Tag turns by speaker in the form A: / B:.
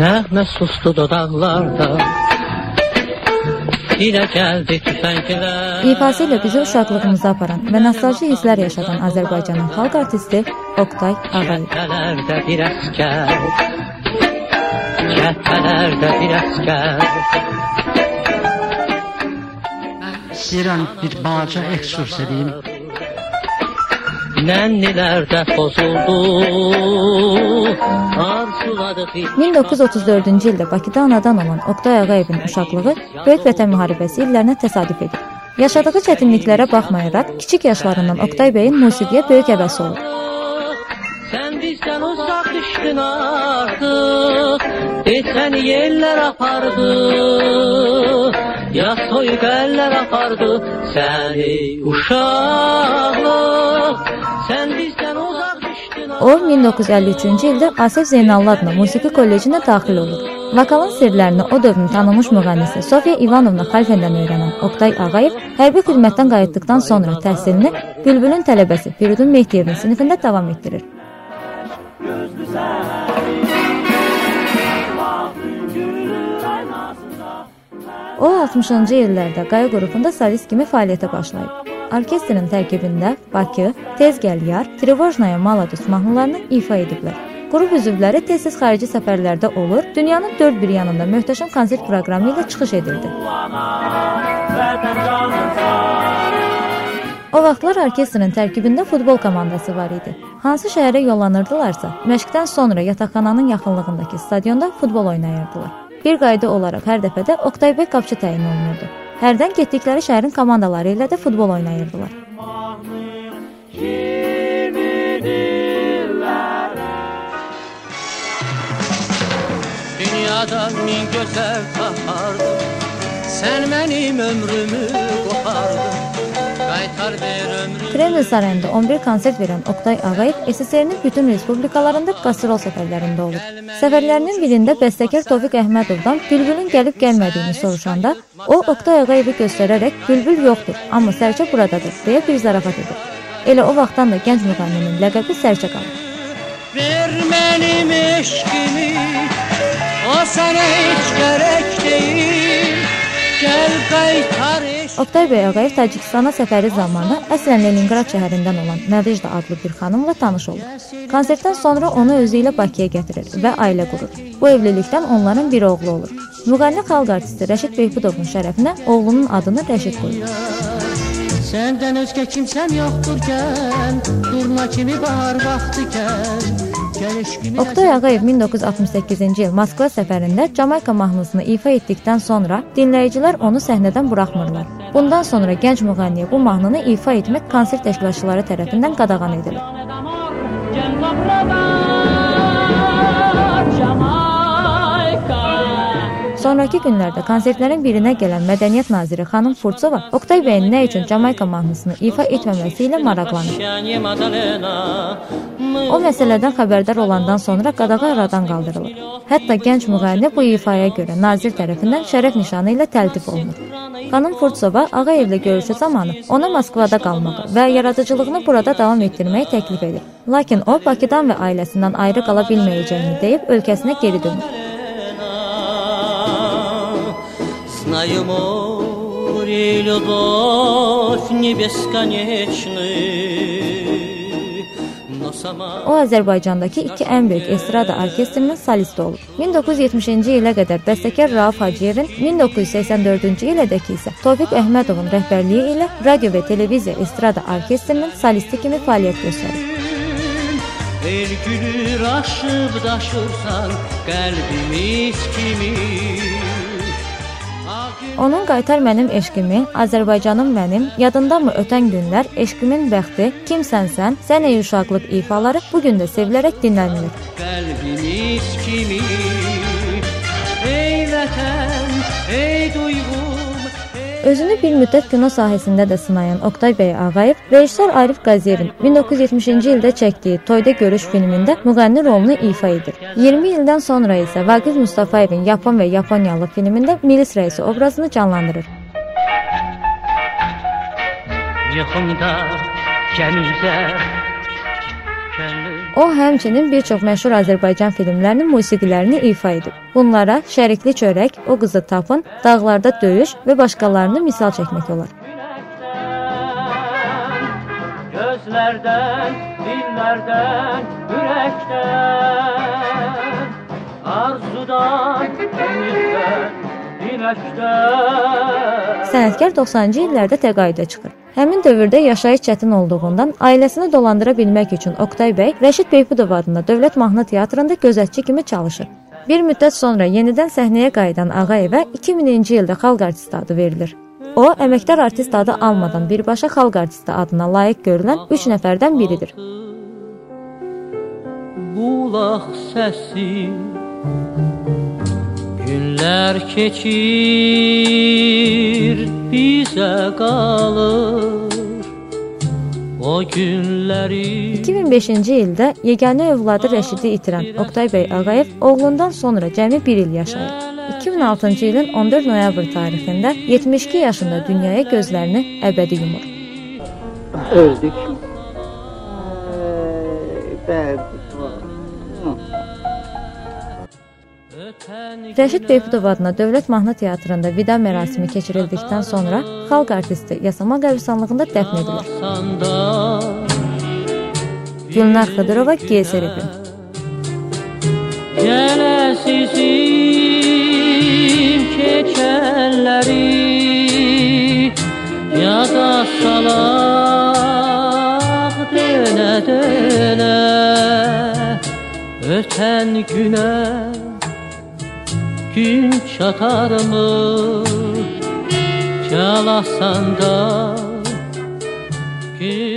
A: Nəğmə sustu dodaqlarda Dilə gəldi tüfənglər
B: İfası ilə bizi uşaqlığımıza aparan və nostalji hisslər yaşadan Azərbaycanın xalq artisti Oqtay Ağayev.
A: Cəbhələrdə bir əskər Cəbhələrdə bir əskər
C: İstəyirəm bir balaca ekskurs edeyim.
A: Nənnilərdə pozuldu Arzuladıq
B: 1934-cü ildə Bakıda anadan olan Oqtay Ağayevin uşaqlığı Böyük Vətən müharibəsi illərinə təsadüf edir. Yaşadığı çətinliklərə baxmayaraq, kiçik yaşlarından Oqtay bəyin musiqiyə böyük həvəsi olur.
A: Sən bizdən uzaq düşdün artıq Desən yerlər apardı Ya soyuq əllər apardı Səni uşaqlıq Sən bizdən uzaq düşdün
B: O 1953-cü ildə Asif Zeynallı adına musiqi kollecinə daxil olur. Vokalın sirlərini o dövrün tanınmış müğənnisi Sofiya İvanovna Xalfəndən öyrənən Oqtay Ağayev hərbi xidmətdən qayıtdıqdan sonra təhsilini Bülbülün tələbəsi Firidun Mehdiyevin sinifində davam etdirir. O 60-cı illərdə Qaya qrupunda solist kimi fəaliyyətə başlayıb. Orkestrin tərkibində Bakı, Tez gəl yar, Trevojnaya Maladus mahnılarını ifa ediblər. Qrup üzvləri tez-tez xarici səfərlərdə olur, dünyanın dörd bir yanında möhtəşəm konsert proqramı ilə çıxış edirdi. O vaxtlar orkestrin tərkibində futbol komandası var idi. Hansı şəhərə yollanırdılarsa, məşqdən sonra yataqxananın yaxınlığındakı stadionda futbol oynayırdılar. Bir qayda olaraq hər dəfədə Oqtay bəy qapçı təyin olunurdu. Hərdən getdikləri şəhərin komandaları ilə də futbol oynayırdılar.
A: Dünyada min gözəl tapardım Sən mənim ömrümü qopardın
B: Kreml sarayında 11 konsert verən Oqtay Ağayev SSR-nin bütün respublikalarında qastrol səfərlərində olub. Səfərlərinin birində bəstəkar Tofiq Əhmədovdan Bülbülün gəlib gəlmədiyini soruşanda, o Oqtay Ağayevi göstərərək Bülbül yoxdur, amma sərçə buradadır deyə bir zarafat edir. Elə o vaxtdan da gənc müğənninin ləqəbi sərçə qalır.
A: Ver mənim eşqimi O sənə heç gərək deyil Gəl qaytar
B: Oqtay bəy Ağayev Tacikistana səfəri zamanı əslən Leninqrad şəhərindən olan Nadejda adlı bir xanımla tanış olur. Konsertdən sonra onu özü ilə Bakıya gətirir və ailə qurur. Bu evlilikdən onların bir oğlu olur. Müğənni xalq artisti Rəşid Beypudovun şərəfinə oğlunun adını Rəşid qoyur.
A: Səndən özgə kimsəm yoxdurkən Durna kimi bahar vaxtıkən Gəl
B: Oqtay Ağayev 1968-ci il Moskva səfərində Jamayka mahnısını ifa etdikdən sonra dinləyicilər onu səhnədən buraxmırlar. Bundan sonra gənc müğənniyə bu mahnını ifa etmək konsert təşkilatçıları tərəfindən qadağan edilir. Sonrakı günlərdə konsertlərin birinə gələn Mədəniyyət naziri xanım Furtsova Oqtay bəyin nə üçün Jamayka mahnısını ifa etməməsi ilə maraqlanır. O məsələdən xəbərdar olandan sonra qadağa aradan qaldırılır. Hətta gənc müğənni bu ifaya görə nazir tərəfindən şərəf nişanı ilə təltif olunur. Xanım Furtsova Ağayevlə görüşü zamanı ona Moskvada qalmağı və yaradıcılığını burada davam etdirməyi təklif edir. Lakin o Bakıdan və ailəsindən ayrı qala bilməyəcəyini deyib ölkəsinə geri dönür.
A: Знаю море, любовь не бесконечны Но сама
B: O Azərbaycandakı iki ən böyük estrada orkestrinin solisti olub. 1970-ci ilə qədər bəstəkar Rauf Hacıyevin, 1984-cü ilədəki isə Tofiq Əhmədovun rəhbərliyi ilə radio və televiziya estrada orkestrinin solisti kimi fəaliyyət göstərir.
A: El gülür aşıp daşırsan kalbimiz kimi
B: Onun Qaytar mənim eşqimi, Azərbaycanım mənim, yadındamı ötən günlər, eşqimin bəxti, kimsən sən, ey uşaqlıq ifaları bu gün də sevilərək dinlənilir.
A: Kalbimiz kimi Ey vətən, ey duyğum
B: Özünü bir müddət kino sahəsində də sınayan Oqtay bəy Ağayev, rejissor Arif Qaziyevin 1970-ci ildə çəkdiyi Toyda görüş filmində müğənni rolunu ifa edir. 20 ildən sonra isə Vaqif Mustafayevin Yapon və Yaponiyalı filmində milis rəisi obrazını canlandırır.
A: Yuxumda kənizə Könlüm
B: O həmçinin bir çox məşhur Azərbaycan filmlərinin musiqilərini ifa edib. Bunlara Şərikli çörək, O qızı tapın, Dağlarda döyüş və başqalarını misal çəkmək olar.
A: Gözlərdən, dillərdən, ürəkdən Arzudan, ümiddən,
B: Sənətkar 90-cı illərdə təqaüdə çıxır. Həmin dövrdə yaşayış çətin olduğundan ailəsini dolandıra bilmək üçün Oqtay bəy Rəşid Beypudov adında Dövlət Mahnı Teatrında gözətçi kimi çalışır. Bir müddət sonra yenidən səhnəyə qayıdan Ağayevə 2000-ci ildə xalq artisti adı verilir. O, əməkdar artist adı almadan birbaşa xalq artisti adına layiq görülən 3 nəfərdən biridir.
A: Bulaq səsi Günlər keçir, bizə qalır O günləri
B: 2005-ci ildə yeganə övladı Rəşidi itirən Oqtay bəy Ağayev oğlundan sonra cəmi 1 il yaşayır. 2006-cı ilin 14 noyabr tarixində 72 yaşında dünyaya gözlərini əbədi yumur.
D: öldük. Bəli.
B: Rəşid Beypudov adına Dövlət Mahnı Teatrında vida mərasimi keçirildikdən sonra xalq artisti Yasama qəbristanlığında dəfn edilir. Gülnar Xıdırova GSRB.
A: Gələsizim keçənləri Yada salaq dönə dönə Ötən günə gün çatarmı Calasanda gün